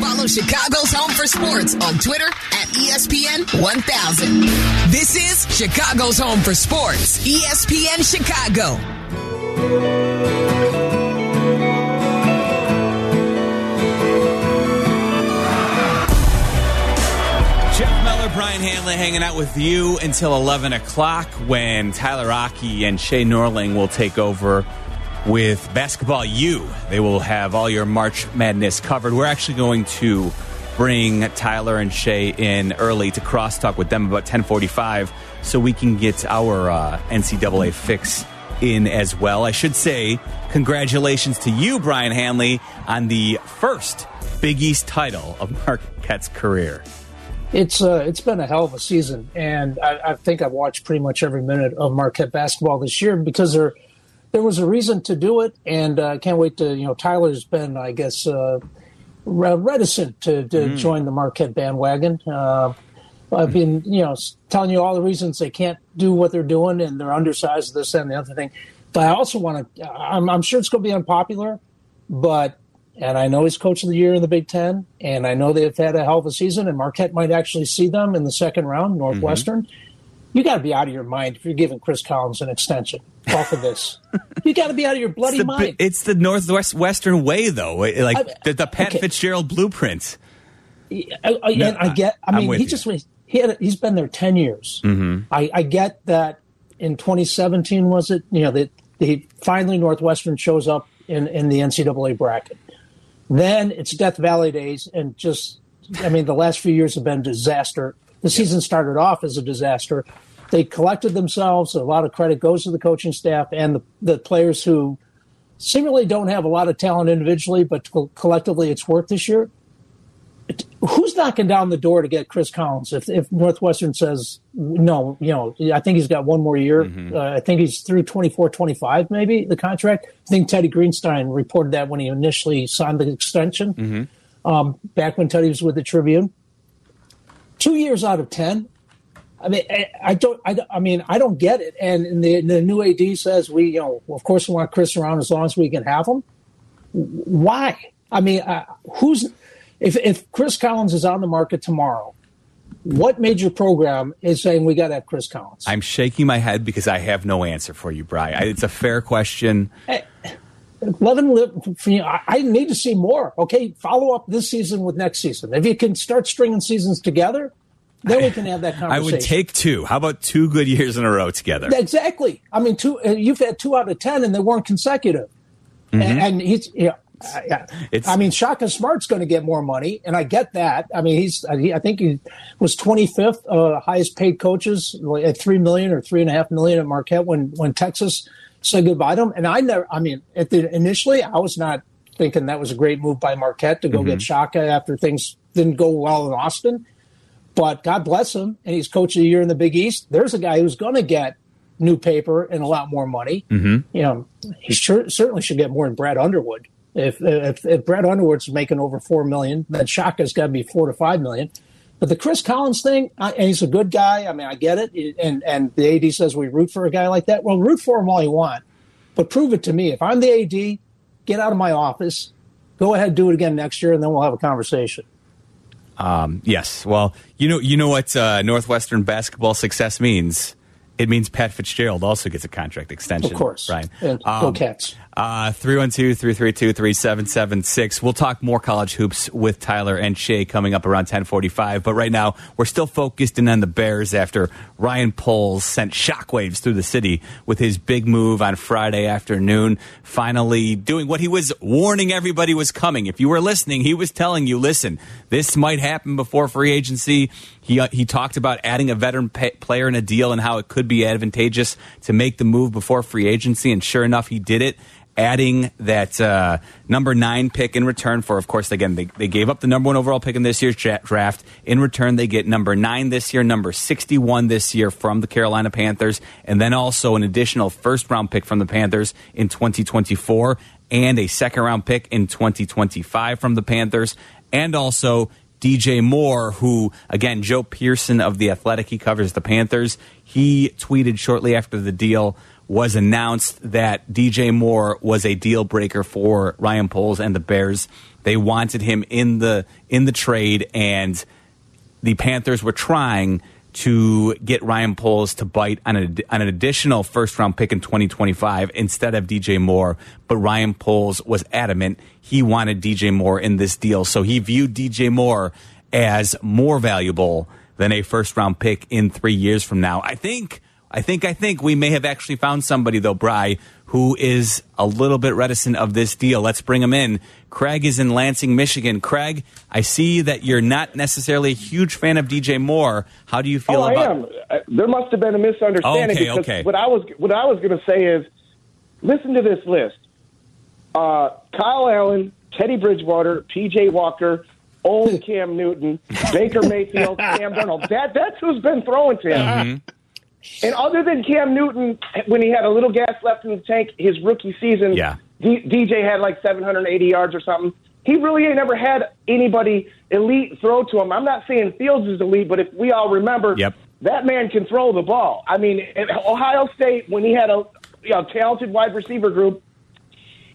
Follow Chicago's Home for Sports on Twitter at ESPN 1000. This is Chicago's Home for Sports, ESPN Chicago. Jeff Meller, Brian Hanley hanging out with you until 11 o'clock when Tyler Rocky and Shea Norling will take over with Basketball U. They will have all your March Madness covered. We're actually going to bring Tyler and Shea in early to crosstalk with them about 1045 so we can get our uh, NCAA fix in as well. I should say congratulations to you, Brian Hanley, on the first Big East title of Marquette's career. It's uh, it's been a hell of a season, and I, I think I've watched pretty much every minute of Marquette basketball this year because there there was a reason to do it, and I uh, can't wait to you know Tyler's been I guess uh, reticent to, to mm. join the Marquette bandwagon. Uh, I've been you know telling you all the reasons they can't do what they're doing, and they're undersized, this and the other thing. But I also want to. I'm, I'm sure it's going to be unpopular, but and I know he's coach of the year in the Big Ten, and I know they've had a hell of a season, and Marquette might actually see them in the second round, Northwestern. Mm-hmm. You got to be out of your mind if you're giving Chris Collins an extension off of this. you got to be out of your bloody it's the, mind. It's the Northwest Western way, though, like I, the, the, Pat okay. Fitzgerald blueprint. I, I, no, I get. I mean, he you. just he had he's been there ten years. Mm-hmm. I, I get that. In 2017, was it? You know, that he finally Northwestern shows up in in the NCAA bracket. Then it's Death Valley days, and just, I mean, the last few years have been disaster. The season started off as a disaster. They collected themselves. A lot of credit goes to the coaching staff and the, the players who seemingly don't have a lot of talent individually, but collectively it's worked this year. Who's knocking down the door to get Chris Collins? If, if Northwestern says no, you know, I think he's got one more year. Mm-hmm. Uh, I think he's through 24, 25, maybe the contract. I think Teddy Greenstein reported that when he initially signed the extension, mm-hmm. um, back when Teddy was with the Tribune. Two years out of 10. I mean, I don't, I, I mean, I don't get it. And the, the new AD says we, you know, of course we want Chris around as long as we can have him. Why? I mean, uh, who's, if, if Chris Collins is on the market tomorrow, what major program is saying we got to have Chris Collins? I'm shaking my head because I have no answer for you, Brian. It's a fair question. Hey, let him live. I need to see more. Okay, follow up this season with next season. If you can start stringing seasons together, then we can have that conversation. I would take two. How about two good years in a row together? Exactly. I mean, two. You've had two out of ten, and they weren't consecutive. Mm-hmm. And, and he's, you know, uh, I mean, Shaka Smart's going to get more money, and I get that. I mean, he's he, I think he was 25th uh, highest paid coaches at three million or three and a half million at Marquette when when Texas said goodbye to him. And I never, I mean, at the initially, I was not thinking that was a great move by Marquette to go mm-hmm. get Shaka after things didn't go well in Austin. But God bless him, and he's coach of the year in the Big East. There's a guy who's going to get new paper and a lot more money. Mm-hmm. You know, he sure, certainly should get more than Brad Underwood. If, if, if Brad Underwood's making over four million, then Shaka's got to be four to five million. But the Chris Collins thing, and he's a good guy. I mean, I get it. And and the AD says we root for a guy like that. Well, root for him all you want, but prove it to me. If I'm the AD, get out of my office. Go ahead, do it again next year, and then we'll have a conversation. Um, yes. Well, you know, you know what uh, Northwestern basketball success means. It means Pat Fitzgerald also gets a contract extension. Of course. And um, go Cats. Uh, 312 332 3776. We'll talk more college hoops with Tyler and Shea coming up around 1045. But right now, we're still focused in on the Bears after Ryan Poles sent shockwaves through the city with his big move on Friday afternoon, finally doing what he was warning everybody was coming. If you were listening, he was telling you, listen, this might happen before free agency. He, uh, he talked about adding a veteran pay- player in a deal and how it could be advantageous to make the move before free agency. And sure enough, he did it adding that uh, number nine pick in return for, of course, again, they, they gave up the number one overall pick in this year's draft. In return, they get number nine this year, number 61 this year from the Carolina Panthers, and then also an additional first round pick from the Panthers in 2024 and a second round pick in 2025 from the Panthers, and also DJ Moore, who, again, Joe Pearson of The Athletic, he covers the Panthers. He tweeted shortly after the deal was announced that DJ Moore was a deal breaker for Ryan Poles and the Bears. They wanted him in the in the trade, and the Panthers were trying to get Ryan Poles to bite on, a, on an additional first round pick in 2025 instead of DJ Moore. But Ryan Poles was adamant he wanted DJ Moore in this deal. So he viewed DJ Moore as more valuable than a first round pick in three years from now. I think, I think, I think we may have actually found somebody though, Bry, who is a little bit reticent of this deal. Let's bring him in. Craig is in Lansing, Michigan. Craig, I see that you're not necessarily a huge fan of DJ Moore. How do you feel oh, about? I am. There must have been a misunderstanding Okay, because okay. what I was what I was going to say is, listen to this list: uh, Kyle Allen, Teddy Bridgewater, P.J. Walker, old Cam Newton, Baker Mayfield, Cam Darnold. That that's who's been throwing to him. Mm-hmm. And other than Cam Newton, when he had a little gas left in the tank, his rookie season, Yeah. D- DJ had like 780 yards or something. He really ain't never had anybody elite throw to him. I'm not saying Fields is elite, but if we all remember, Yep. that man can throw the ball. I mean, at Ohio State, when he had a you know, talented wide receiver group,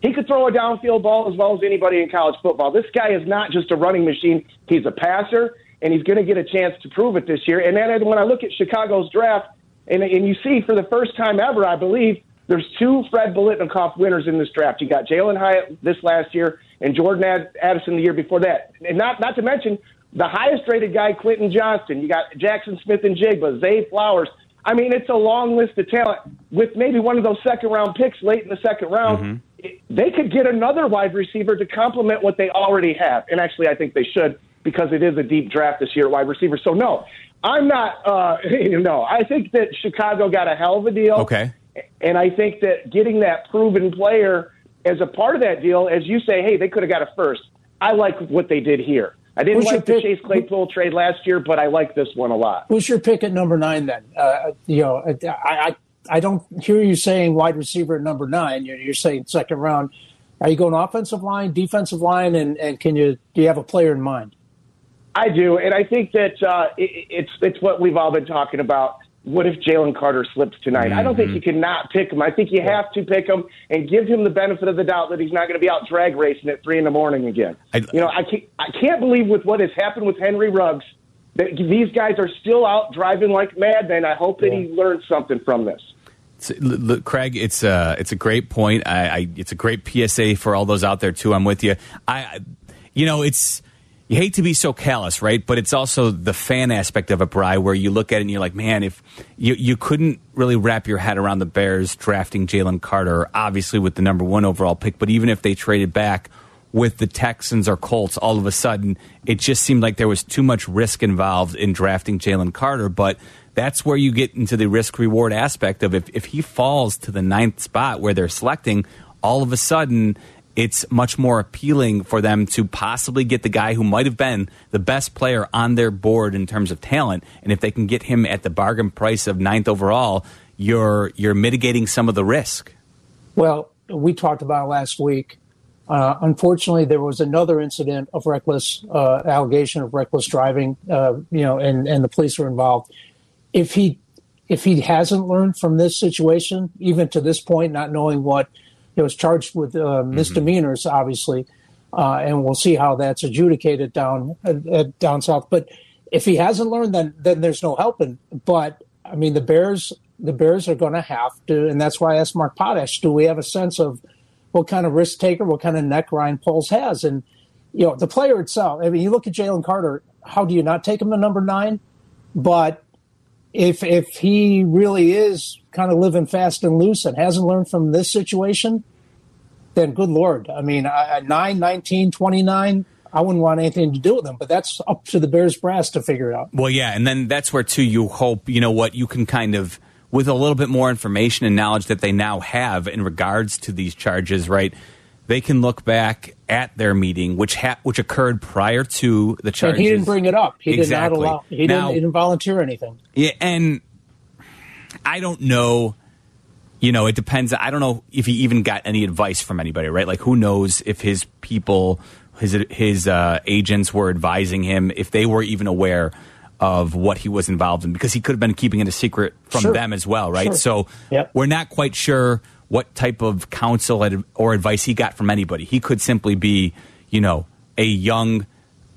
he could throw a downfield ball as well as anybody in college football. This guy is not just a running machine. He's a passer, and he's going to get a chance to prove it this year. And then when I look at Chicago's draft, and, and you see for the first time ever, I believe, there's two Fred Biletnikoff winners in this draft. You got Jalin Hyatt this last year and Jordan Ad- Addison the year before that. And not, not to mention the highest rated guy, Quentin Johnston. You got Jaxon Smith-Njigba, Zay Flowers. I mean, it's a long list of talent. With maybe one of those second round picks late in the second round, mm-hmm. it- they could get another wide receiver to complement what they already have. And actually, I think they should because it is a deep draft this year at wide receiver. So, no, I'm not, uh, no, I think that Chicago got a hell of a deal. Okay. And I think that getting that proven player as a part of that deal, as you say, hey, they could have got a first. I like what they did here. I didn't Who's like the pick? Chase Claypool trade last year, but I like this one a lot. Who's your pick at number nine then? Uh, you know, I, I I don't hear you saying wide receiver at number nine. You're, you're saying second round. Are you going offensive line, defensive line, and, and can you do you have a player in mind? I do, and I think that uh, it, it's it's what we've all been talking about. What if Jalen Carter slips tonight? I don't think you can not pick him. I think you have to pick him and give him the benefit of the doubt that he's not going to be out drag racing at three in the morning again. I- you know, I can't, I can't believe with what has happened with Henry Ruggs that these guys are still out driving like madmen. I hope that he learns something from this. Look, Craig, it's a it's a great point. I, I it's a great PSA for all those out there too. I'm with you. I, you know, it's you hate to be so callous, right? But it's also the fan aspect of it, Bry, where you look at it and you're like, man, if you you couldn't really wrap your head around the Bears drafting Jalen Carter, obviously with the number one overall pick, but even if they traded back with the Texans or Colts, all of a sudden it just seemed like there was too much risk involved in drafting Jalen Carter. But that's where you get into the risk reward aspect of if, if he falls to the ninth spot where they're selecting, all of a sudden it's much more appealing for them to possibly get the guy who might have been the best player on their board in terms of talent. And if they can get him at the bargain price of ninth overall, you're you're mitigating some of the risk. Well, we talked about last week. Uh, unfortunately, there was another incident of reckless uh, allegation of reckless driving. Uh, you know, and and the police were involved. If he if he hasn't learned from this situation, even to this point, not knowing what he was charged with uh, misdemeanors, obviously, uh, and we'll see how that's adjudicated down uh, down south. But if he hasn't learned, then then there's no helping. But I mean, the Bears the Bears are going to have to, and that's why I asked Mark Potash, do we have a sense of what kind of risk taker, what kind of neck Ryan Poles has? And, you know, the player itself, I mean, you look at Jalen Carter, how do you not take him to number nine? But if if he really is kind of living fast and loose and hasn't learned from this situation, then good Lord. I mean, I- at 9, 19, 29, I wouldn't want anything to do with him, but that's up to the Bears brass to figure it out. Well, yeah, and then that's where too you hope you know what you can kind of with a little bit more information and knowledge that they now have in regards to these charges, right? They can look back at their meeting, which ha- which occurred prior to the And charges. he didn't bring it up. He Exactly. did not allow. He Now- didn't. He didn't volunteer anything. Yeah, and I don't know. You know, it depends. I don't know if he even got any advice from anybody, right? Like, who knows if his people, his his uh, agents were advising him, if they were even aware of what he was involved in, because he could have been keeping it a secret from Sure. them as well, right? Sure. So Yep. we're not quite sure what type of counsel or advice he got from anybody. He could simply be, you know, a young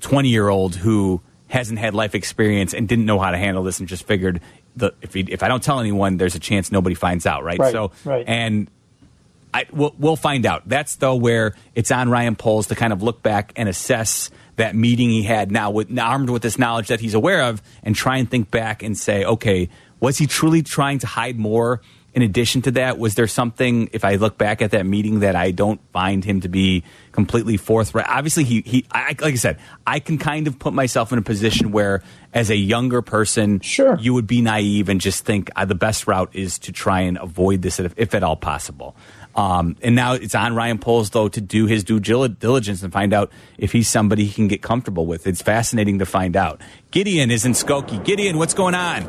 20 year old who hasn't had life experience and didn't know how to handle this and just figured the, if, he, if I don't tell anyone, there's a chance nobody finds out, right? Right, so, right. and I, we'll, we'll find out. That's though where it's on Ryan Poles to kind of look back and assess that meeting he had now with armed with this knowledge that he's aware of and try and think back and say, okay, was he truly trying to hide more? In addition to that, was there something, if I look back at that meeting, that I don't find him to be completely forthright? Obviously, he, he I, like I said, I can kind of put myself in a position where, as a younger person, Sure. you would be naive and just think uh, the best route is to try and avoid this if, if at all possible. Um, and now it's on Ryan Poles, though, to do his due diligence and find out if he's somebody he can get comfortable with. It's fascinating to find out. Gideon is in Skokie. Gideon, what's going on?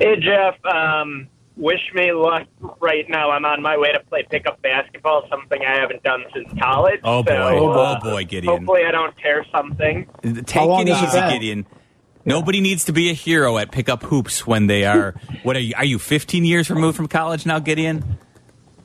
Hey, Jeff. Um, wish me luck right now. I'm on my way to play pickup basketball, something I haven't done since college. Oh, boy. So, Oh, uh, boy, Gideon. Hopefully, I don't tear something. Take it easy. Gideon. Nobody needs to be a hero at pickup hoops when they are. What are you? Are you 15 years removed from college now, Gideon?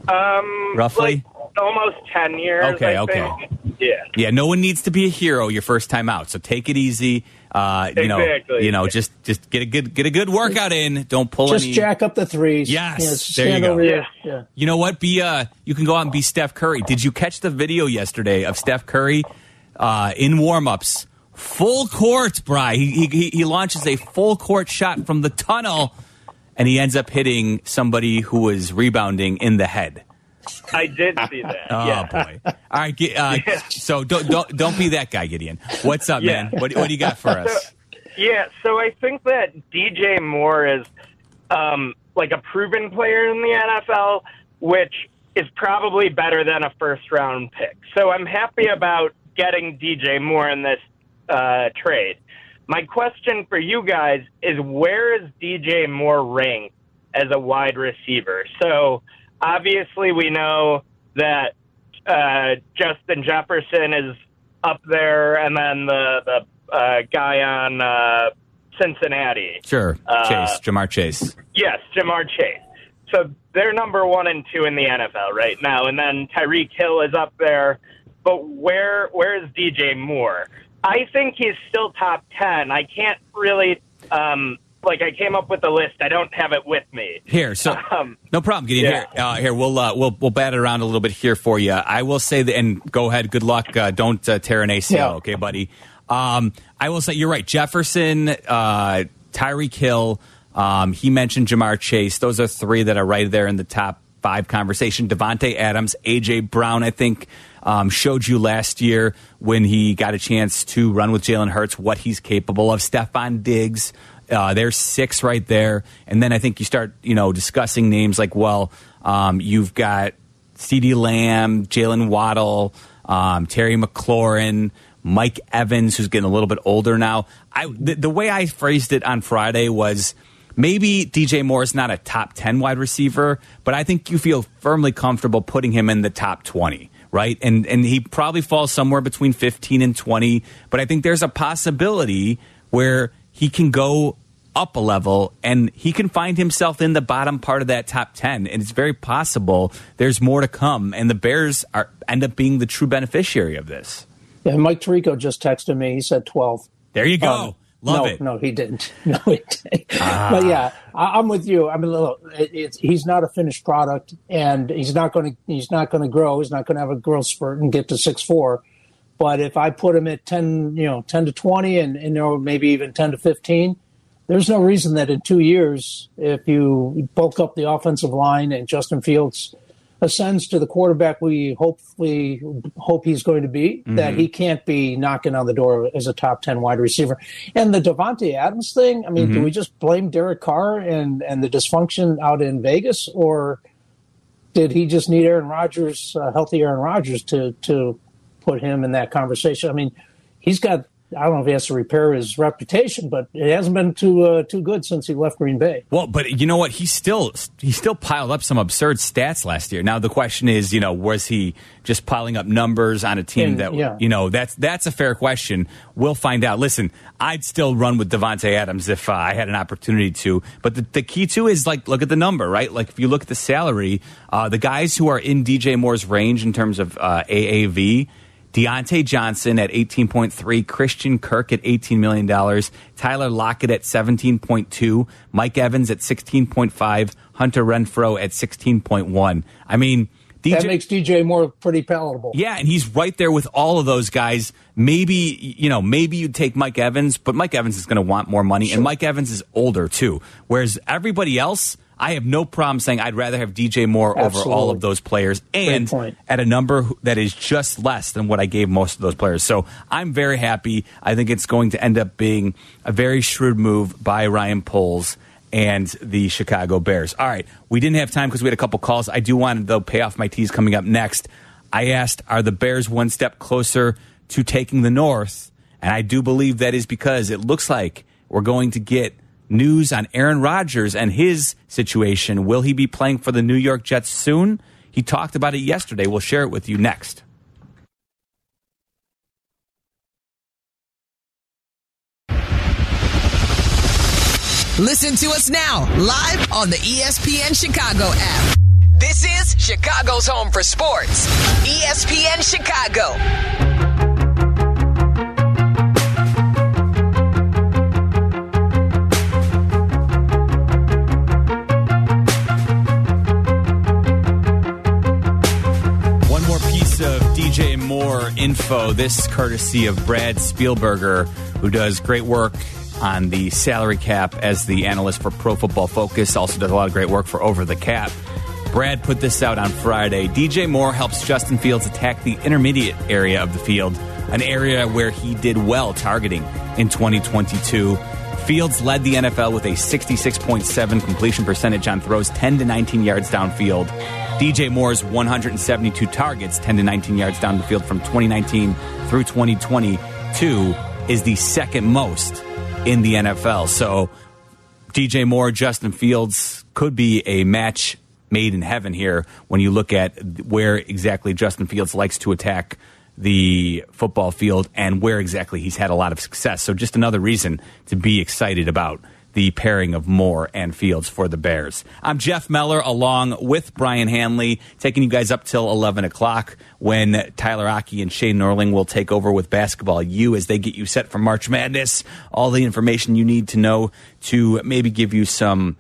Um, Roughly? like, almost 10 years. Okay, I okay. think. Yeah. Yeah, no one needs to be a hero your first time out. So take it easy. Uh, you know, you know, just just get a good get a good workout in. Don't pull Just any. jack up the threes. Yes, Yeah, there you go. Yeah. Yeah. You know what? Be uh, you can go out and be Steph Curry. Did you catch the video yesterday of Steph Curry uh, in warmups, full court? Bry, he, he he launches a full court shot from the tunnel, and he ends up hitting somebody who was rebounding in the head. I did see that. Oh yeah. boy! All right, uh, so don't don't don't be that guy, Gideon. What's up, Yeah. man? What what do you got for us? Yeah, so I think that DJ Moore is um, like a proven player in the NFL, which is probably better than a first round pick. So I'm happy about getting DJ Moore in this uh, trade. My question for you guys is where is DJ Moore ranked as a wide receiver? So obviously we know that uh, Justin Jefferson is up there, and then the the uh, guy on uh, Cincinnati. Sure, Uh, Chase, Ja'Marr Chase. Yes, Ja'Marr Chase. So they're number one and two in the NFL right now, and then Tyreek Hill is up there. But where where is DJ Moore? I think he's still top ten. I can't really um, like I came up with a list. I don't have it with me. Here, so Um, no problem. Gideon. yeah. Here, uh, here we'll uh, we'll we'll bat it around a little bit here for you. I will say that, and go ahead. Good luck. Uh, don't uh, tear an ACL, Yeah. okay, buddy. Um, I will say you're right. Jefferson, uh, Tyreek Hill. Um, he mentioned Ja'Marr Chase. Those are three that are right there in the top five conversation. Davante Adams, AJ Brown. I think um, showed you last year when he got a chance to run with Jalen Hurts what he's capable of. Stefon Diggs. Uh, there's six right there, and then I think you start, you know, discussing names like, well, um, you've got CeeDee Lamb, Jaylen Waddle, um, Terry McLaurin, Mike Evans, who's getting a little bit older now. I the, the way I phrased it on Friday was maybe DJ Moore is not a top ten wide receiver, but I think you feel firmly comfortable putting him in the top twenty. Right, and and he probably falls somewhere between fifteen and twenty. But I think there's a possibility where he can go up a level and he can find himself in the bottom part of that top 10 and it's very possible there's more to come and the bears are end up being the true beneficiary of this Yeah, Mike Tirico just texted me. He said 12. there you go Um, love no, it Ah. No, he didn't. No, he didn't. But yeah, I, I'm with you. I mean, look, it, it's, he's not a finished product, and he's not going to he's not going to grow. He's not going to have a growth spurt and get to six four. But if I put them at ten, you know, ten to twenty, and, and know, maybe even ten to fifteen, there's no reason that in two years, if you bulk up the offensive line and Justin Fields ascends to the quarterback we hopefully hope he's going to be, that he can't be knocking on the door as a top 10 wide receiver. And the Davante Adams thing, I mean, do we just blame Derek Carr and, and the dysfunction out in Vegas, or did he just need Aaron Rodgers, uh, healthy Aaron Rodgers, to, to put him in that conversation? I mean, he's got. I don't know if he has to repair his reputation, but it hasn't been too uh, too good since he left Green Bay. well but you know what he still he still piled up some absurd stats last year now the question is you know was he just piling up numbers on a team And, that yeah. you know that's that's a fair question we'll find out listen i'd still run with davante adams if uh, i had an opportunity to but the, the key too is like look at the number right like if you look at the salary uh, the guys who are in dj moore's range in terms of uh, aav Diontae Johnson at 18.3, Christian Kirk at 18 million dollars, Tyler Lockett at 17.2, Mike Evans at 16.5, Hunter Renfrow at 16.1. I mean, DJ, that makes DJ Moore pretty palatable. Yeah, and he's right there with all of those guys. Maybe you know, maybe you'd take Mike Evans, but Mike Evans is going to want more money, sure. and Mike Evans is older too. Whereas everybody else, I have no problem saying I'd rather have DJ Moore Absolutely. over all of those players, and at a number that is just less than what I gave most of those players. So I'm very happy. I think it's going to end up being a very shrewd move by Ryan Poles and the Chicago Bears. All right, we didn't have time because we had a couple calls. I do want to though pay off my tees coming up next. I asked, are the Bears one step closer to taking the North? And I do believe that is because it looks like we're going to get news on Aaron Rodgers and his situation. Will he be playing for the New York Jets soon? He talked about it yesterday. We'll share it with you next. Listen to us now, live on the ESPN Chicago app. This is Chicago's home for sports, ESPN Chicago. DJ Moore info. This courtesy of Brad Spielberger, who does great work on the salary cap as the analyst for Pro Football Focus. Also does a lot of great work for Over the Cap. Brad put this out on Friday. DJ Moore helps Justin Fields attack the intermediate area of the field, an area where he did well targeting in 2022. Fields led the NFL with a 66.7 completion percentage on throws 10 to 19 yards downfield. DJ Moore's 172 targets, 10 to 19 yards down the field from 2019 through 2022, is the second most in the NFL. So DJ Moore, Justin Fields could be a match made in heaven here when you look at where exactly Justin Fields likes to attack the football field and where exactly he's had a lot of success. So just another reason to be excited about the pairing of Moore and Fields for the Bears. I'm Jeff Meller along with Brian Hanley, taking you guys up till 11 o'clock when Tyler Aki and Shane Norling will take over with Basketball U as they get you set for March Madness. All the information you need to know to maybe give you some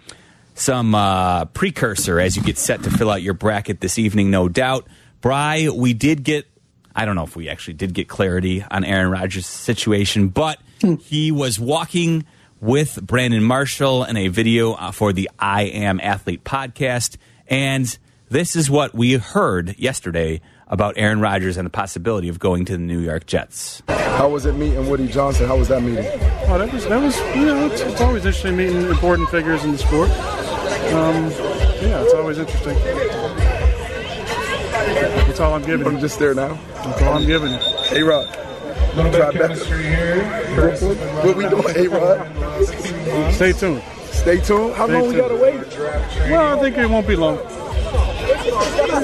some uh, precursor as you get set to fill out your bracket this evening, no doubt. Bry, we did get I don't know if we actually did get clarity on Aaron Rodgers' situation, but hmm. he was walking with Brandon Marshall in a video uh, for the I Am Athlete podcast. And this is what we heard yesterday about Aaron Rodgers and the possibility of going to the New York Jets. How was it meeting Woody Johnson? How was that meeting? Oh, that was that was you know it's, it's always interesting meeting important figures in the sport. Um, yeah, it's always interesting. That's all I'm giving. I'm just there now. That's all I'm giving. Hey, Rod little bit of chemistry here. What we doing, A Rod? Stay tuned. Stay tuned. How Stay long tuned. we gotta wait? Well, I think it won't be long.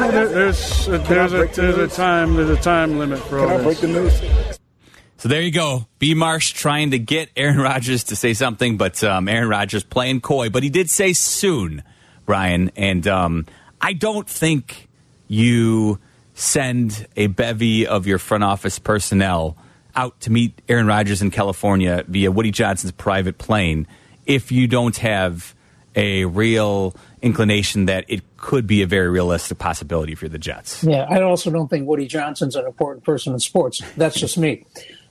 There, there's a, there's a there's a time there's a time limit for Can all I break this. the news? So there you go. B. Marsh trying to get Aaron Rodgers to say something, but um, Aaron Rodgers playing coy. But he did say soon, Brian. And um, I don't think you send a bevy of your front office personnel out to meet Aaron Rodgers in California via Woody Johnson's private plane if you don't have a real inclination that it could be a very realistic possibility for the Jets. Yeah, I also don't think Woody Johnson's an important person in sports. That's just me.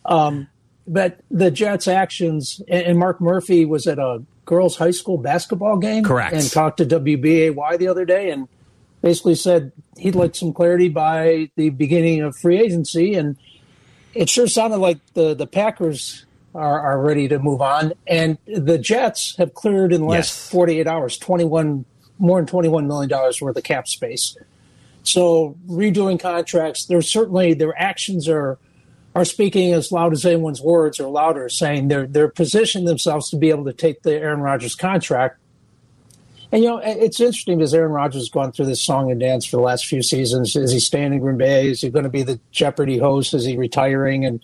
Um, but the Jets' actions, and Mark Murphy was at a girls' high school basketball game. Correct. And talked to WBAY the other day and basically said he'd like some clarity by the beginning of free agency. And it sure sounded like the the Packers are, are ready to move on, and the Jets have cleared in the last yes. 48 hours 21 more than 21 million dollars worth of cap space. So redoing contracts, there's certainly their actions are are speaking as loud as anyone's words or louder, saying they're they're positioning themselves to be able to take the Aaron Rodgers contract and you know, it's interesting because Aaron Rodgers has gone through this song and dance for the last few seasons. Is he staying in Green Bay? Is he going to be the Jeopardy host? Is he retiring? And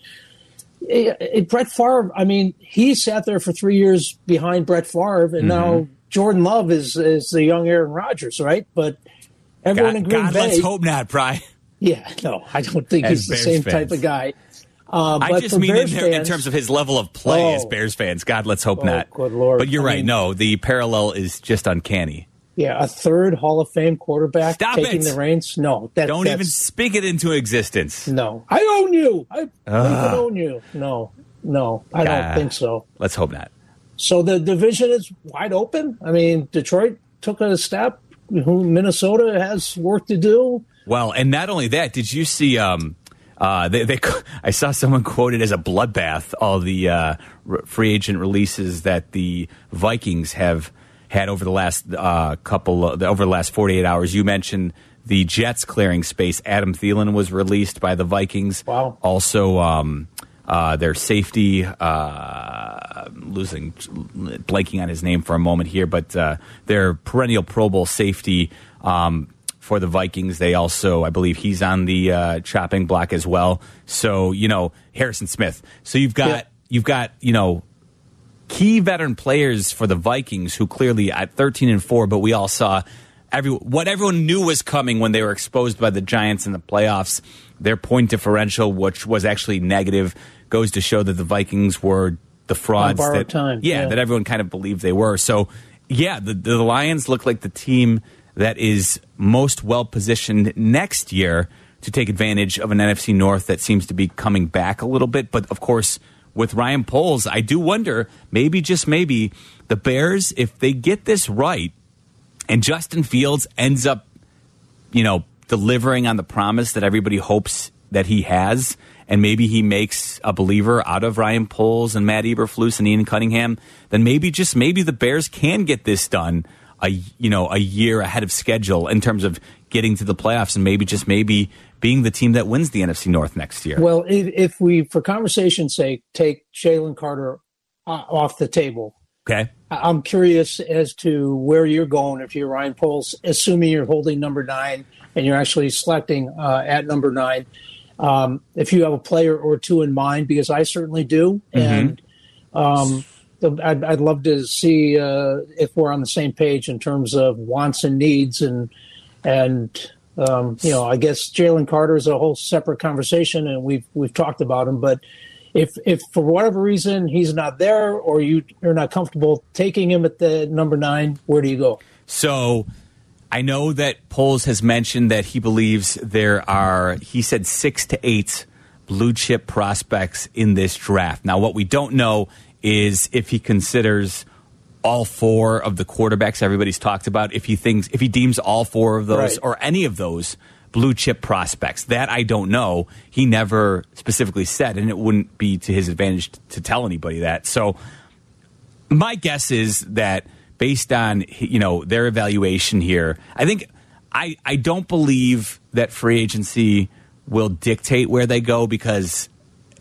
it, it, Brett Favre, I mean, he sat there for three years behind Brett Favre, and mm-hmm. now Jordan Love is is the young Aaron Rodgers, right? But everyone God, in Green God, Bay. Let's hope not, Bry. Yeah, no, I don't think As he's the Bears same fans. type of guy. Uh, I just mean in, Bears in terms of his level of play as Oh. Bears fans. God, let's hope Oh, not. good Lord. But you're I right. mean- no, the parallel is just uncanny. yeah, a third Hall of Fame quarterback Stop taking it. the reins. No, that, Don't even speak it into existence. No, I own you. I, I own you. No, no, I don't think so. Let's hope not. So the division is wide open. I mean, Detroit took a step. Who Minnesota has work to do. Well, and not only that, did you see? Um, uh, they, they, I saw someone quoted as a bloodbath all the uh, free agent releases that the Vikings have had over the last uh, couple of, over the last forty eight hours. You mentioned the Jets clearing space. Adam Thielen was released by the Vikings. Wow. Also, um, uh, their safety, uh, losing, blanking on his name for a moment here, but uh, their perennial Pro Bowl safety um, for the Vikings. They also, I believe, he's on the uh, chopping block as well. So you know, Harrison Smith. So you've got Yeah. you've got you know key veteran players for the Vikings who clearly at 13 and 4, but we all saw every what everyone knew was coming when they were exposed by the Giants in the playoffs. Their point differential, which was actually negative, goes to show that the Vikings were the frauds that time, Yeah, yeah. that everyone kind of believed they were. So, yeah, the the Lions look like the team that is most well positioned next year to take advantage of an NFC North that seems to be coming back a little bit. But of course, with Ryan Poles, I do wonder maybe just maybe the Bears, if they get this right, and Justin Fields ends up, you know, delivering on the promise that everybody hopes that he has, and maybe he makes a believer out of Ryan Poles and Matt Eberflus and Ian Cunningham, then maybe just maybe the Bears can get this done a you know a year ahead of schedule in terms of getting to the playoffs, and maybe just maybe being the team that wins the NFC North next year. Well, if, if we, for conversation's sake, take Jalen Carter uh, off the table, okay, I'm curious as to where you're going if you're Ryan Poles, assuming you're holding number nine and you're actually selecting uh, at number nine. Um, if you have a player or two in mind, because I certainly do, and um, I'd, I'd love to see uh, if we're on the same page in terms of wants and needs, and and um, you know, I guess Jalen Carter is a whole separate conversation, and we've we've talked about him, but if if for whatever reason he's not there or you you're not comfortable taking him at the number nine, where do you go? So I know that Poles has mentioned that he believes there are, he said, six to eight blue chip prospects in this draft. Now, what we don't know is if he considers all four of the quarterbacks everybody's talked about, if he thinks, if he deems all four of those Right. or any of those blue chip prospects. That I don't know. He never specifically said, and it wouldn't be to his advantage to tell anybody that. So, my guess is that based on you know their evaluation here, I think I I don't believe that free agency will dictate where they go because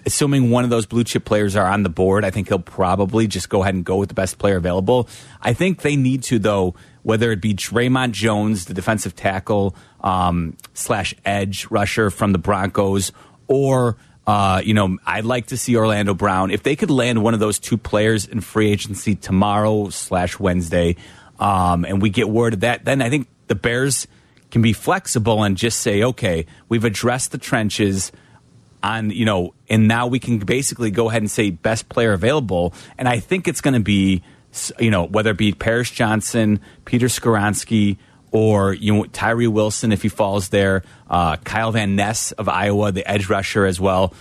assuming one of those blue chip players are on the board, I think he'll probably just go ahead and go with the best player available. I think they need to though, whether it be Dre'Mont Jones, the defensive tackle um, slash edge rusher from the Broncos, or uh, you know, I'd like to see Orlando Brown. If they could land one of those two players in free agency tomorrow slash Wednesday, um, and we get word of that, then I think the Bears can be flexible and just say, okay, we've addressed the trenches on you know and now we can basically go ahead and say best player available and i think it's going to be you know whether it be Paris Johnson, Peter Skoronski, or you know Tyree Wilson if he falls there, uh, Kyle Van Ness of Iowa, the edge rusher as well.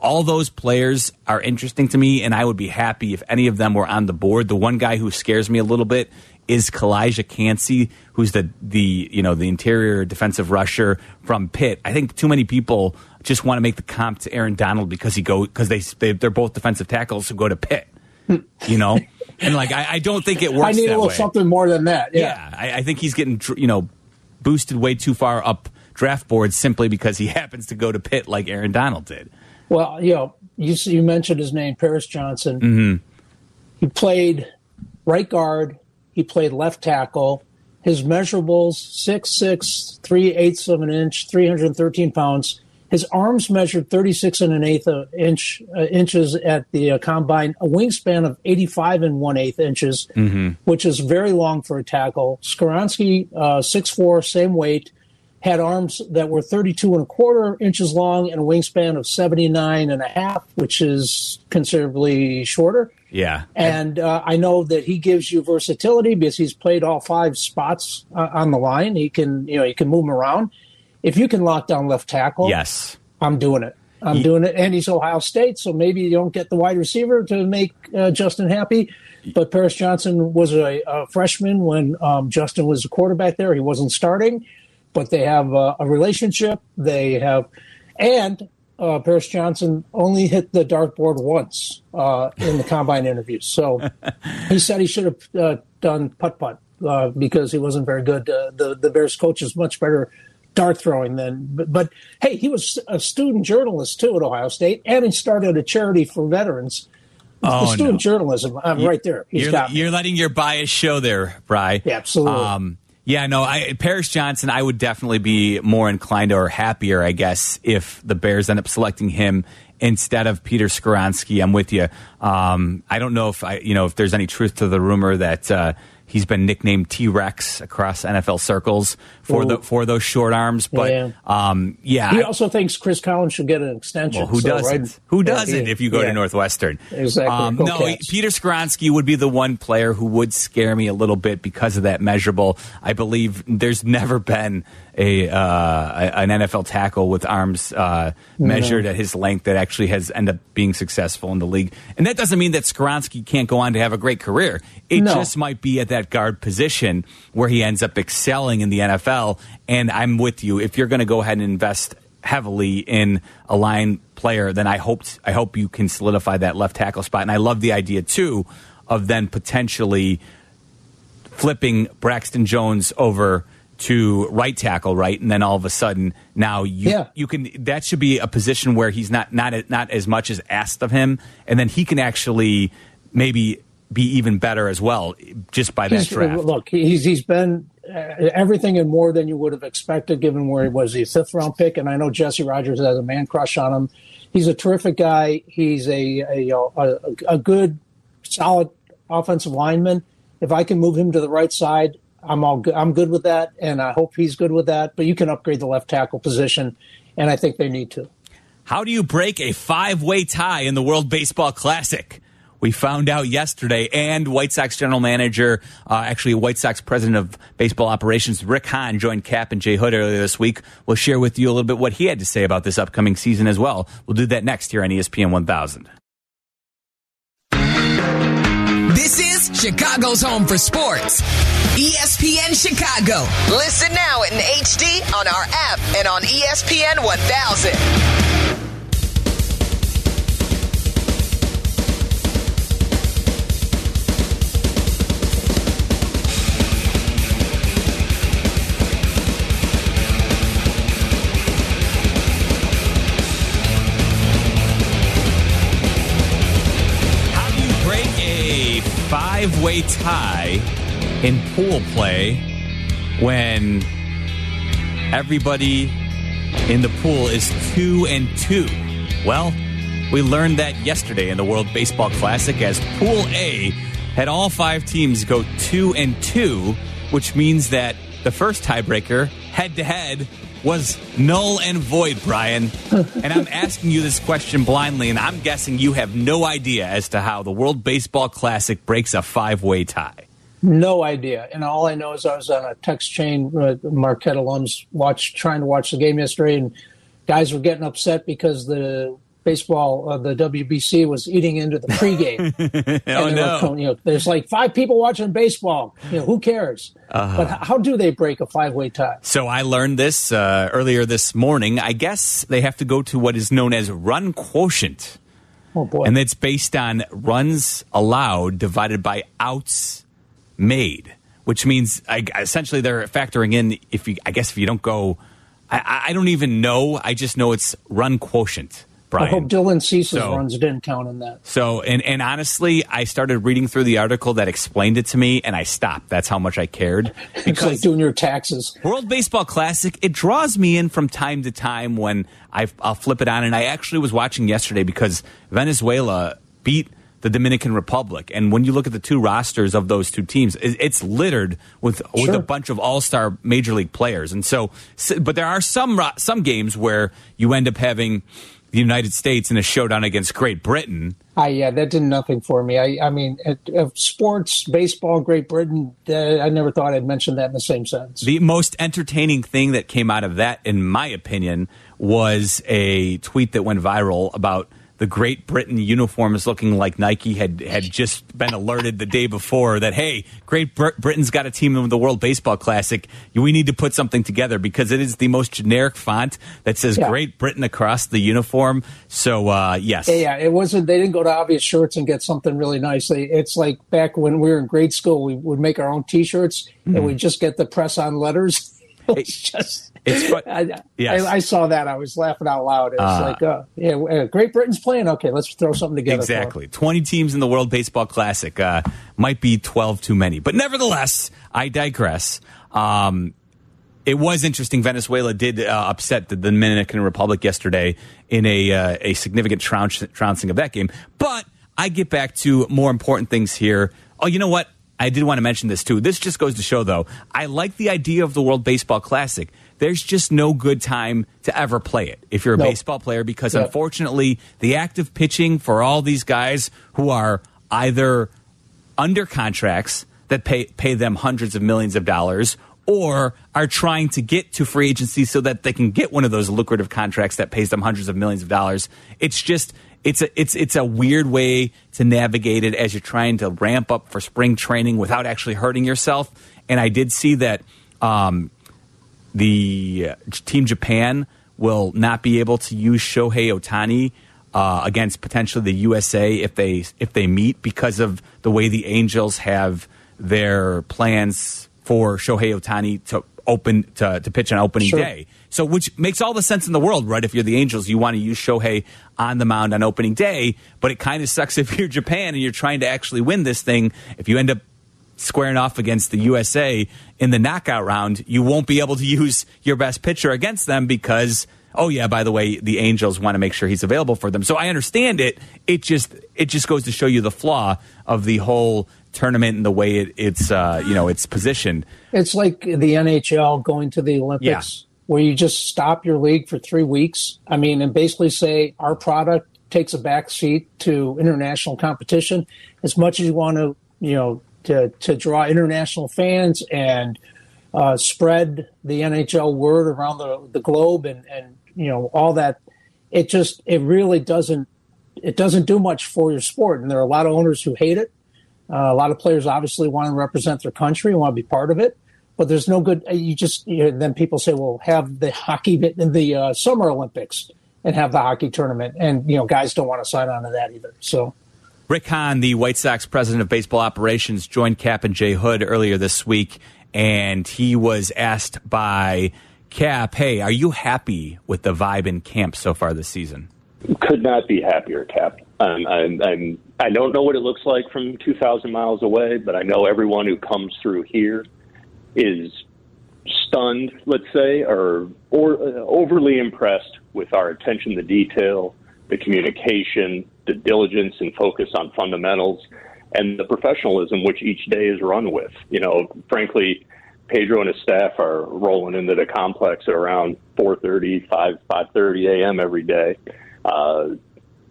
All those players are interesting to me, and I would be happy if any of them were on the board. The one guy who scares me a little bit is Calijah Kancey, who's the the you know the interior defensive rusher from Pitt. I think too many people just want to make the comp to Aaron Donald because he go because they, they they're both defensive tackles who go to Pitt. You know, and like I, I don't think it works. I need a little way. something more than that. Yeah. Yeah, I, I think he's getting you know boosted way too far up draft boards simply because he happens to go to Pitt like Aaron Donald did. Well, you know, you you mentioned his name, Paris Johnson. Mm-hmm. He played right guard. He played left tackle. His measurables six six three eighths of an inch, three hundred and thirteen pounds. His arms measured thirty six and an eighth of inch uh, inches at the uh, combine. A wingspan of eighty five and one eighth inches, which is very long for a tackle. Skoronski, uh, six four, same weight. had arms that were 32 and a quarter inches long and a wingspan of 79 and a half, which is considerably shorter. Yeah. And uh, I know that he gives you versatility because he's played all five spots uh, on the line. He can, you know, he can move them around. If you can lock down left tackle, yes, I'm doing it. I'm he, doing it. And he's Ohio State, so maybe you don't get the wide receiver to make uh, Justin happy. But Paris Johnson was a, a freshman when um, Justin was a quarterback there. He wasn't starting but they have a relationship. They have, and uh, Paris Johnson only hit the dartboard once uh, in the combine interviews. So he said he should have uh, done putt putt uh, because he wasn't very good. Uh, the the Bears coach is much better dart throwing than. But, but, hey, he was a student journalist too at Ohio State, and he started a charity for veterans. Oh, the student no. journalism, I'm you, right there. He's you're, you're letting your bias show there, Bry. Yeah, absolutely. Um, yeah, no, I, Paris Johnson, I would definitely be more inclined or happier, I guess, if the Bears end up selecting him instead of Peter Skoronski. I'm with you. Um, I don't know if I, you know, if there's any truth to the rumor that uh, He's been nicknamed T Rex across NFL circles for Ooh. the for those short arms. But yeah, um, yeah he also thinks Chris Collins should get an extension. Well, who so, doesn't? Right? Who doesn't? Yeah, if you go yeah. to Northwestern, exactly. Um, no, Peter Skoronski would be the one player who would scare me a little bit because of that measurable. I believe there's never been a uh, an NFL tackle with arms uh, measured at his length that actually has ended up being successful in the league. And that doesn't mean that Skoronski can't go on to have a great career. It no. just might be at that guard position where he ends up excelling in the NFL. And I'm with you. If you're going to go ahead and invest heavily in a line player, then I hope I hope you can solidify that left tackle spot. And I love the idea too of then potentially flipping Braxton Jones over to right tackle, right, and then all of a sudden now you yeah. you can that should be a position where he's not not not as much as asked of him, and then he can actually maybe be even better as well just by that he's, draft. Look, he's he's been uh, everything and more than you would have expected, given where he was the fifth round pick, and I know Jesse Rogers has a man crush on him. He's a terrific guy. He's a a, a, a good, solid offensive lineman. If I can move him to the right side, I'm all good. I'm good with that, and I hope he's good with that. But you can upgrade the left tackle position, and I think they need to. How do you break a five-way tie in the World Baseball Classic? We found out yesterday, and White Sox general manager, uh, actually White Sox president of baseball operations, Rick Hahn, joined Kap and Jay Hood earlier this week. We'll share with you a little bit what he had to say about this upcoming season as well. We'll do that next here on ESPN 1000. This is Chicago's home for sports. ESPN Chicago. Listen now in HD on our app and on ESPN 1000. Five way tie in pool play when everybody in the pool is two and two. Well, we learned that yesterday in the World Baseball Classic as Pool A had all five teams go two and two, which means that the first tiebreaker head to head was null and void, Brian. and I'm asking you this question blindly, and I'm guessing you have no idea as to how the World Baseball Classic breaks a five way tie. No idea. And all I know is I was on a text chain, Marquette alums, watch trying to watch the game yesterday, and guys were getting upset because the baseball, uh, the WBC was eating into the pregame. oh no! Were, you know, there's like five people watching baseball. You know, who cares? Uh-huh. But how do they break a five-way tie? So I learned this uh, earlier this morning. I guess they have to go to what is known as run quotient. Oh boy! And it's based on runs allowed divided by outs made, which means I, essentially they're factoring in if you. I guess if you don't go. I, I don't even know. I just know it's run quotient. Brian. I hope Dylan Cease's so, runs didn't count in that. So, and, and honestly, I started reading through the article that explained it to me, and I stopped. That's how much I cared. it's like doing your taxes. World Baseball Classic, it draws me in from time to time when i will flip it on. And I actually was watching yesterday because Venezuela beat the Dominican Republic. And when you look at the two rosters of those two teams, it's littered with sure. with a bunch of all star major league players. And so, but there are some some games where you end up having the United States in a showdown against Great Britain. I yeah, that did nothing for me. I I mean, sports, baseball, Great Britain. Uh, I never thought I'd mention that in the same sentence. The most entertaining thing that came out of that, in my opinion, was a tweet that went viral about the Great Britain uniform is looking like Nike had had just been alerted the day before that hey, Great Br- Britain's got a team in the World Baseball Classic. We need to put something together because it is the most generic font that says yeah. Great Britain across the uniform. So uh, yes, yeah, it wasn't. They didn't go to obvious shirts and get something really nice. They, it's like back when we were in grade school, we would make our own T-shirts mm-hmm. and we just get the press on letters. it's just it's fun. I, yes. I, I, saw that. I was laughing out loud. It's uh, like, uh, yeah, uh, Great Britain's playing. Okay, let's throw something together. Exactly. Twenty teams in the World Baseball Classic uh, might be twelve too many, but nevertheless, I digress. Um, it was interesting. Venezuela did uh, upset the Dominican Republic yesterday in a uh, a significant trouncing of that game. But I get back to more important things here. Oh, you know what? I did want to mention this too. This just goes to show, though, I like the idea of the World Baseball Classic there's just no good time to ever play it if you're a nope. baseball player because yep. unfortunately the active pitching for all these guys who are either under contracts that pay pay them hundreds of millions of dollars or are trying to get to free agency so that they can get one of those lucrative contracts that pays them hundreds of millions of dollars. It's just it's a it's it's a weird way to navigate it as you're trying to ramp up for spring training without actually hurting yourself. And I did see that um, the uh, Team Japan will not be able to use Shohei Ohtani uh, against potentially the USA if they if they meet because of the way the Angels have their plans for Shohei Ohtani to open to, to pitch on opening sure. day. So which makes all the sense in the world, right? If you're the Angels, you want to use Shohei on the mound on opening day, but it kind of sucks if you're Japan and you're trying to actually win this thing. If you end up squaring off against the USA in the knockout round, you won't be able to use your best pitcher against them because oh yeah, by the way, the Angels want to make sure he's available for them. So I understand it. It just it just goes to show you the flaw of the whole tournament and the way it, it's uh, you know it's positioned. It's like the NHL going to the Olympics. Yeah. Where you just stop your league for three weeks. I mean, and basically say our product takes a back seat to international competition. As much as you want to, you know, to, to draw international fans and uh, spread the NHL word around the, the globe and, and you know all that. It just it really doesn't it doesn't do much for your sport, and there are a lot of owners who hate it. Uh, a lot of players obviously want to represent their country want to be part of it, but there's no good. You just you know, then people say, well, have the hockey in the uh, Summer Olympics and have the hockey tournament, and you know guys don't want to sign on to that either. So Rick Hahn, the White Sox president of baseball operations, joined Kap and Jay Hood earlier this week, and he was asked by Kap, "Hey, are you happy with the vibe in camp so far this season?" Could not be happier, Kap. I'm, I'm, I'm, I don't know what it looks like from 2,000 miles away, but I know everyone who comes through here is stunned, let's say, or, or uh, overly impressed with our attention to detail, the communication, the diligence and focus on fundamentals, and the professionalism which each day is run with. You know, frankly, Pedro and his staff are rolling into the complex at around 4:30, 5 5:30 a.m. every day uh,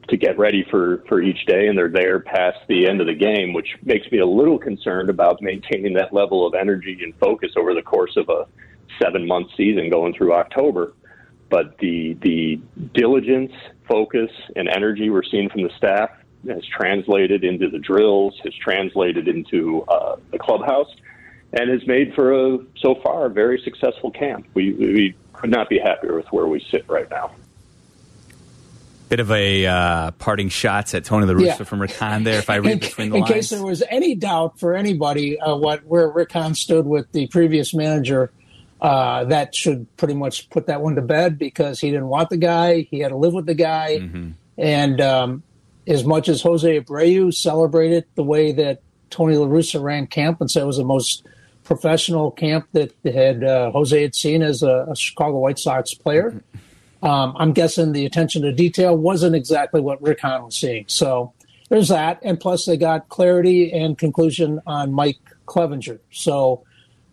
to get ready for for each day, and they're there past the end of the game, which makes me a little concerned about maintaining that level of energy and focus over the course of a seven month season going through October but the the diligence, focus, and energy we're seeing from the staff has translated into the drills, has translated into uh, the clubhouse, and has made for a so far a very successful camp. We we could not be happier with where we sit right now. Bit of a uh, parting shots at Tony La Russa yeah. from Rick Hahn there. If I read in, between the in lines, in case there was any doubt for anybody uh, what where Rick Hahn stood with the previous manager uh, that should pretty much put that one to bed because he didn't want the guy. He had to live with the guy. Mm-hmm. And um, as much as Jose Abreu celebrated the way that Tony La Russa ran camp and said it was the most professional camp that had uh, Jose had seen as a, a Chicago White Sox player, mm-hmm. um, I'm guessing the attention to detail wasn't exactly what Rick Hahn was seeing. So there's that, and plus they got clarity and conclusion on Mike Clevinger. So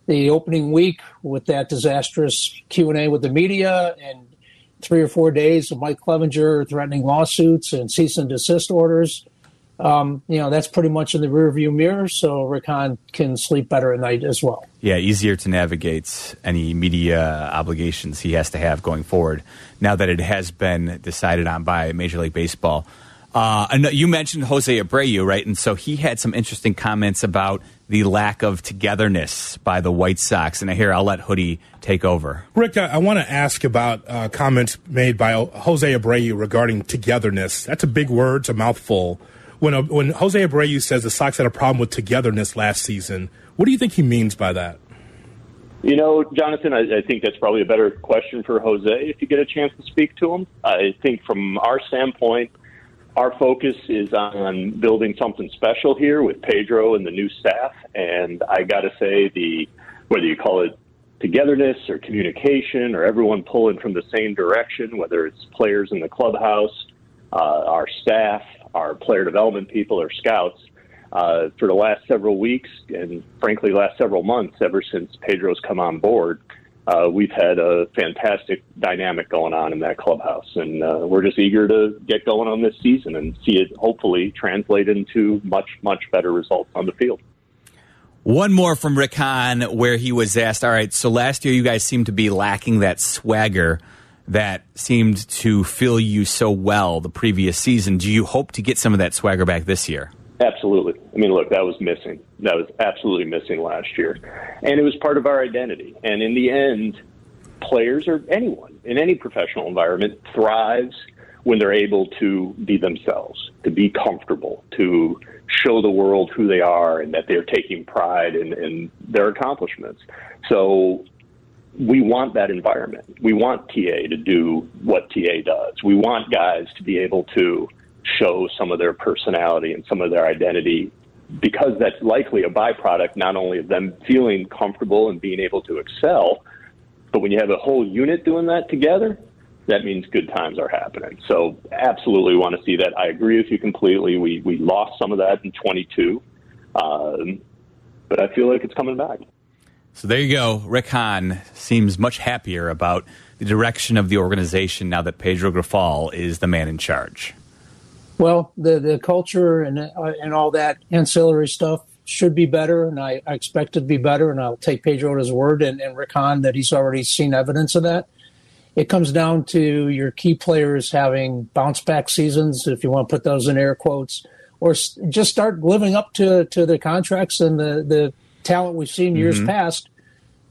the opening week with that disastrous Q and A with the media and three or four days of Mike Clevinger threatening lawsuits and cease and desist orders. Um, you know, that's pretty much in the rearview mirror, so Rick Hahn can sleep better at night as well. Yeah, easier to navigate any media obligations he has to have going forward now that it has been decided on by Major League Baseball. Uh, you mentioned Jose Abreu, right? And so he had some interesting comments about the lack of togetherness by the White Sox. And here, I'll let Hoodie take over. Rick, I, I want to ask about uh, comments made by Jose Abreu regarding togetherness. That's a big word, it's a mouthful. When, a, when Jose Abreu says the Sox had a problem with togetherness last season, what do you think he means by that? You know, Jonathan, I, I think that's probably a better question for Jose if you get a chance to speak to him. I think from our standpoint, our focus is on building something special here with Pedro and the new staff. And I got to say, the whether you call it togetherness or communication or everyone pulling from the same direction, whether it's players in the clubhouse, uh, our staff, our player development people, or scouts, uh, for the last several weeks and frankly last several months, ever since Pedro's come on board, uh, we've had a fantastic dynamic going on in that clubhouse, and uh, we're just eager to get going on this season and see it hopefully translate into much, much better results on the field. One more from Rick Hahn, where he was asked, All right, so last year you guys seemed to be lacking that swagger that seemed to fill you so well the previous season. Do you hope to get some of that swagger back this year? Absolutely. I mean, look, that was missing. That was absolutely missing last year. And it was part of our identity. And in the end, players or anyone in any professional environment thrives when they're able to be themselves, to be comfortable, to show the world who they are and that they're taking pride in, in their accomplishments. So we want that environment. We want TA to do what TA does. We want guys to be able to show some of their personality and some of their identity because that's likely a byproduct not only of them feeling comfortable and being able to excel, but when you have a whole unit doing that together, that means good times are happening. So absolutely want to see that. I agree with you completely. We we lost some of that in 22, um, but I feel like it's coming back. So there you go. Rick Hahn seems much happier about the direction of the organization now that Pedro Grifol is the man in charge. Well, the the culture and uh, and all that ancillary stuff should be better, and I, I, expect it to be better. And I'll take Pedro at his word and, and Rick Hahn that he's already seen evidence of that. It comes down to your key players having bounce back seasons, if you want to put those in air quotes, or just start living up to to the contracts and the the talent we've seen years mm-hmm. past.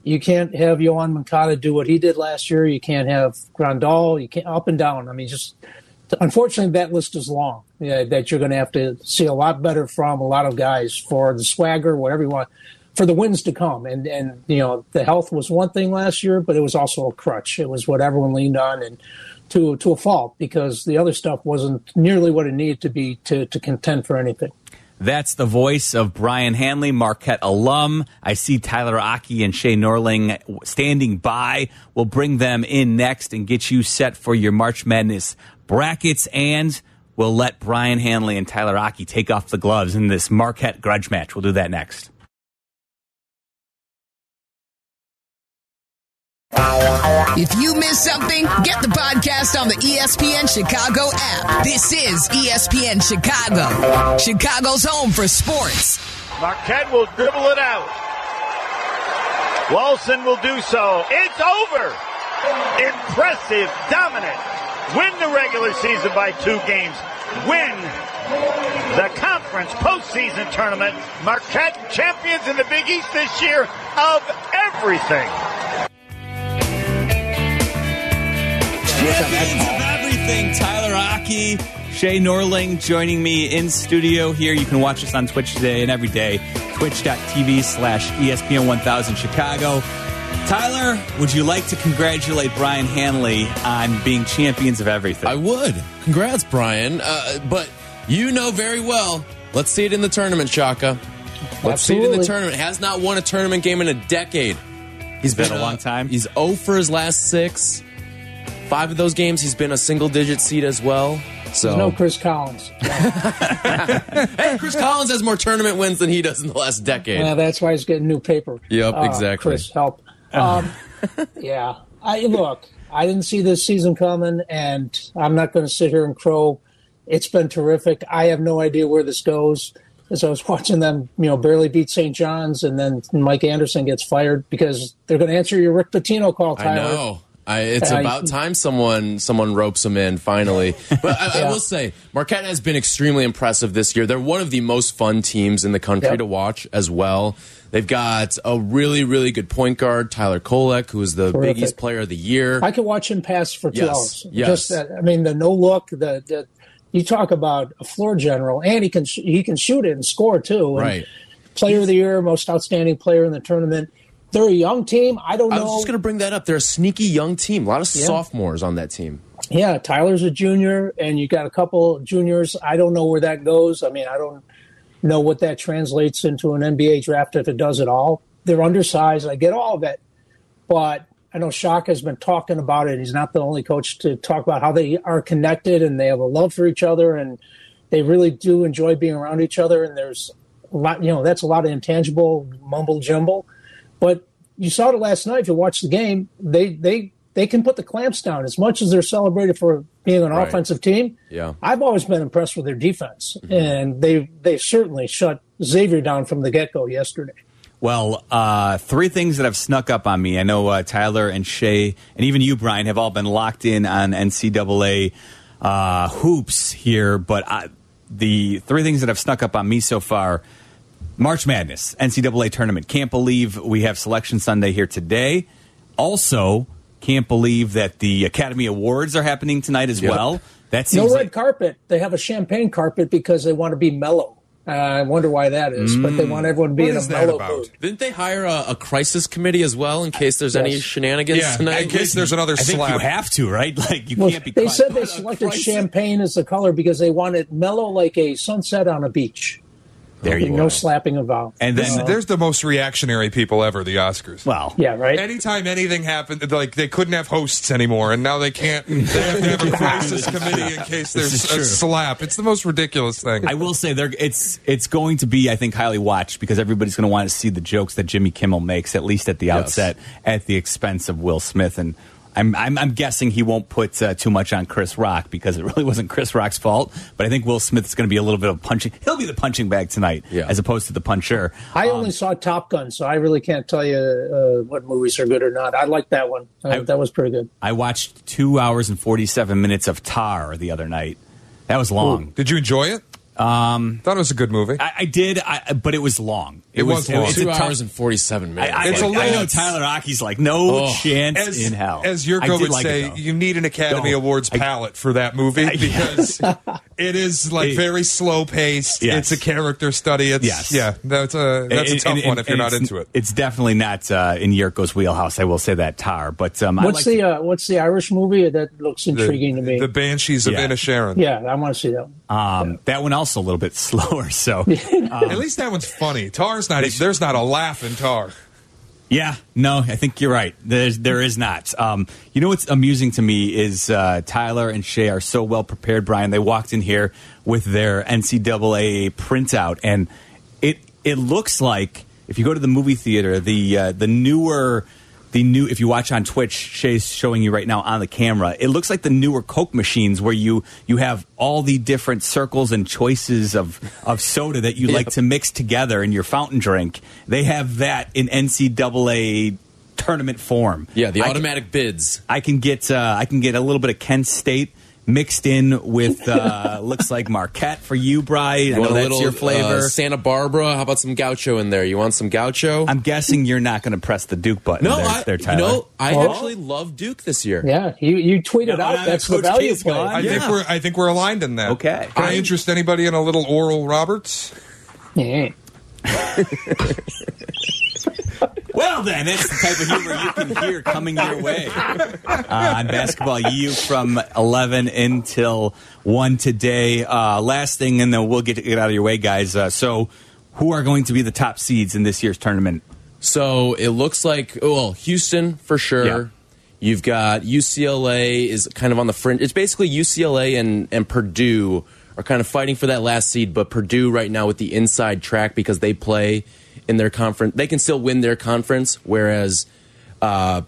You can't have Yoan Moncada do what he did last year. You can't have Grandal. You can't up and down. I mean, just unfortunately, that list is long. That you're going to have to see a lot better from a lot of guys for the swagger, whatever you want, for the wins to come. And and you know, the health was one thing last year, but it was also a crutch. It was what everyone leaned on, and to to a fault because the other stuff wasn't nearly what it needed to be to to contend for anything. That's the voice of Brian Hanley, Marquette alum. I see Tyler Aki and Shea Norling standing by. We'll bring them in next and get you set for your March Madness brackets, and we'll let Brian Hanley and Tyler Aki take off the gloves in this Marquette grudge match. We'll do that next. If you missed something, get the podcast on the ESPN Chicago app. This is ESPN Chicago, Chicago's home for sports. Marquette will dribble it out. Walson will do so. It's over. Impressive, dominant win the regular season by two games, win the conference postseason tournament. Marquette champions in the Big East this year of everything. Champions of everything. Tyler Aki, Shea Norling joining me in studio here. You can watch us on Twitch today and every day. Twitch.tv slash ESPN 1000 Chicago. Tyler, would you like to congratulate Brian Hanley on being champions of everything? I would. Congrats, Brian. Uh, but you know very well. Let's see it in the tournament, Shaka. Let's Absolutely. see it in the tournament. Has not won a tournament game in a decade. He's been, been a long time. He's 0 for his last six. Five of those games, he's been a single digit seed as well. So There's no Chris Collins. hey, Chris Collins has more tournament wins than he does in the last decade. Yeah, that's why he's getting new paper. Yep, Uh, exactly. Chris, help. Um, yeah, I look. I didn't see this season coming, and I'm not going to sit here and crow. It's been terrific. I have no idea where this goes. As I was watching them, you know, barely beat St. John's, and then Mike Anderson gets fired because they're going to answer your Rick Pitino call. I Tyler. I, it's about time someone someone ropes him in finally. But I, I will say, Marquette has been extremely impressive this year. They're one of the most fun teams in the country Yep. to watch as well. They've got a really, really good point guard, Tyler Kolek, who is the Big East Player of the Year. I could watch him pass for two Yes, hours. yes. Just that, I mean, the no look, the, the you talk about a floor general, and he can he can shoot it and score too. And Right. Player of the year, most outstanding player in the tournament. They're a young team. I don't know. I was just going to bring that up. They're a sneaky young team. A lot of Yeah. sophomores on that team. Yeah, Tyler's a junior, and you got a couple juniors. I don't know where that goes. I mean, I don't know what that translates into an NBA draft if it does at all. They're undersized. I get all of it, but I know Shock has been talking about it. He's not the only coach to talk about how they are connected and they have a love for each other, and they really do enjoy being around each other. And there's a lot, you know, that's a lot of intangible mumble jumble. But you saw it last night. If you watched the game, they they they can put the clamps down as much as they're celebrated for being an Right. offensive team. Yeah. I've always been impressed with their defense, and they they certainly shut Xavier down from the get go yesterday. Well, uh, three things that have snuck up on me. I know uh, Tyler and Shea, and even you, Brian, have all been locked in on NCAA uh, hoops here. But I, the three things that have snuck up on me so far March Madness, NCAA tournament. Can't believe we have Selection Sunday here today. Also, can't believe that the Academy Awards are happening tonight as Yep. well. That No red like, carpet. They have a champagne carpet because they want to be mellow. Uh, I wonder why that is, but they want everyone to be What in a mellow about? mood. Didn't they hire a, a crisis committee as well in case there's any shenanigans Yeah, tonight? in case there's another I think slap. you have to, right? Like, you Well, can't be they caught- said they selected champagne as the color because they want it mellow like a sunset on a beach. There oh, you no go. slapping involved. And This- then, there's the most reactionary people ever, the Oscars. well, Yeah, right. Anytime anything happened, like they couldn't have hosts anymore, and now they can't. They have to have a crisis committee in case there's a slap. It's the most ridiculous thing. I will say there it's it's going to be I think highly watched because everybody's going to want to see the jokes that Jimmy Kimmel makes at least at the outset at the expense of Will Smith and I'm I'm, I'm guessing he won't put uh, too much on Chris Rock because it really wasn't Chris Rock's fault but I think Will Smith's going to be a little bit of punching he'll be the punching bag tonight Yeah. as opposed to the puncher I only saw Top Gun, so I really can't tell you uh, what movies are good or not. I like that one. Uh, I- that was pretty good. I watched 2 hours and 47 minutes of Tar the other night that was long Did you enjoy it? Um, thought it was a good movie. I, I did I, but it was long It was long. it's Two tough- hours and 47 minutes. I, I, It's a I little- know Tyler Aki's like no Oh. chance as, in hell. as I Yurko did would like it, say, though. you need an Academy No. Awards I- palette for that movie I- because it is like It- very slow paced. Yes. It's a character study. It's Yes. yeah, that's a that's a And- tough and- one if you're and not it's- into it. It's definitely not uh, in Yurko's wheelhouse. I will say that Tar, but um, I What's like the uh, What's the Irish movie that looks intriguing to me? The Banshees of Yeah. Inisherin. yeah, I want to see that. One. um, that one also a little bit slower. So At least that one's funny. Tar's not. There's not a laugh in Tar. yeah, no, I think you're right. There's there is not. Um, you know what's amusing to me is uh, Tyler and Shea are so well prepared. Brian, they walked in here with their NCAA printout, and it it looks like if you go to the movie theater, the uh, the newer. The new, if you watch on Twitch, Shea's showing you right now on the camera. It looks like the newer Coke machines where you you have all the different circles and choices of of soda that you like to mix together in your fountain drink. They have that in NCAA tournament form. yeah, the I can- automatic bids. I can get uh, I can get a little bit of Kent State mixed in with uh, looks like Marquette for you, Brian. I You know a that's little your flavor. uh, Santa Barbara? How about some gaucho in there? You want some gaucho? I'm guessing you're not going to press the Duke button. no, there, I, there, you know, I Oh. actually love Duke this year. Yeah, you you tweeted No, out that's Coach the value play. I Yeah. think we're. I think we're aligned in that. Okay. Can I interest anybody in a little Oral Roberts? Yeah. Well, then, that's the type of humor you can hear coming your way uh, on Basketball U from 11 until 1 today. Uh, last thing, and then we'll get, get out of your way, guys. Uh, so, who are going to be the top seeds in this year's tournament? So it looks like well, Houston for sure. Yeah. You've got UCLA is kind of on the fringe. It's basically UCLA and, and Purdue are kind of fighting for that last seed, but Purdue right now with the inside track because they play in their conference, they can still win their conference, whereas uh,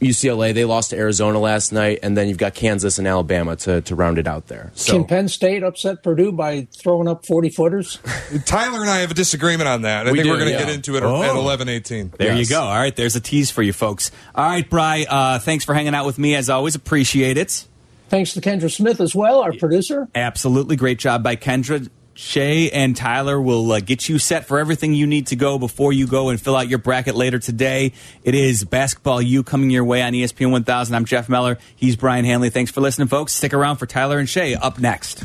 UCLA they lost to Arizona last night, and then you've got Kansas and Alabama to, to round it out there. So Can Penn State upset Purdue by throwing up 40 footers? Tyler and I have a disagreement on that. I We think do, we're going to yeah. get into it Oh. at eleven eighteen. There Yes. you go. All right, there's a tease for you folks. All right, Bry, uh, thanks for hanging out with me as always. Appreciate it. Thanks to Kendra Smith as well, our producer. Absolutely. Great job by Kendra. Shea and Tyler will uh, get you set for everything you need to go before you go and fill out your bracket later today. It is Basketball U coming your way on ESPN 1000. I'm Jeff Meller. He's Brian Hanley. Thanks for listening, folks. Stick around for Tyler and Shea up next.